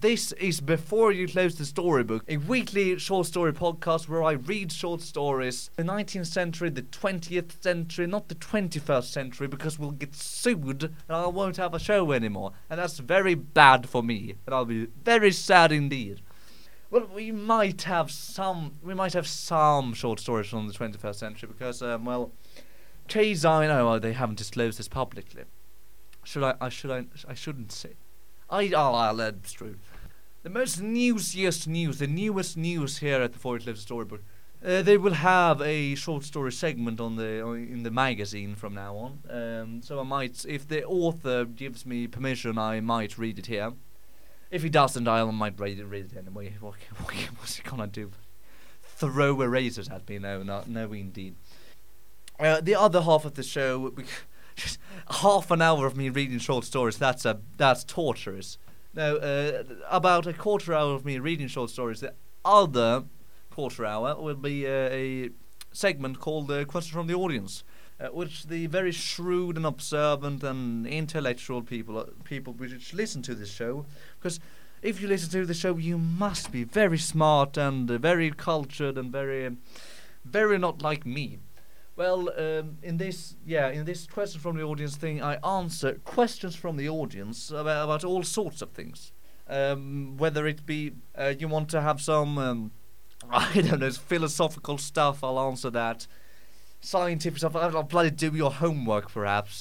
this is Before You Close the Storybook, a weekly short story podcast where I read short stories. The 19th century, the 20th century, not the 21st century, because we'll get sued and I won't have a show anymore. And that's very bad for me, and I'll be very sad indeed. Well, we might have some. We might have some short stories from the 21st century because, um, well, case I know they haven't disclosed this publicly. Should I? I should I? I shouldn't say. I. Oh, I'll. The most newsiest news, the newest news here at the Forest Lives Storybook. Uh, they will have a short story segment on the in the magazine from now on. Um, so I might, if the author gives me permission, I might read it here. If he doesn't, I might read it, read it anyway. What, what, what's he gonna do? Throw erasers at me? No, no, no, indeed. Uh, the other half of the show, half an hour of me reading short stories. That's a that's torturous. Now, uh, about a quarter hour of me reading short stories. The other quarter hour will be uh, a segment called uh, "Question from the Audience." Uh, which the very shrewd and observant and intellectual people uh, people which listen to this show because if you listen to the show you must be very smart and uh, very cultured and very very not like me well um, in this yeah in this question from the audience thing i answer questions from the audience about, about all sorts of things um, whether it be uh, you want to have some um, i don't know philosophical stuff i'll answer that scientific stuff. I'll bloody do your homework, perhaps.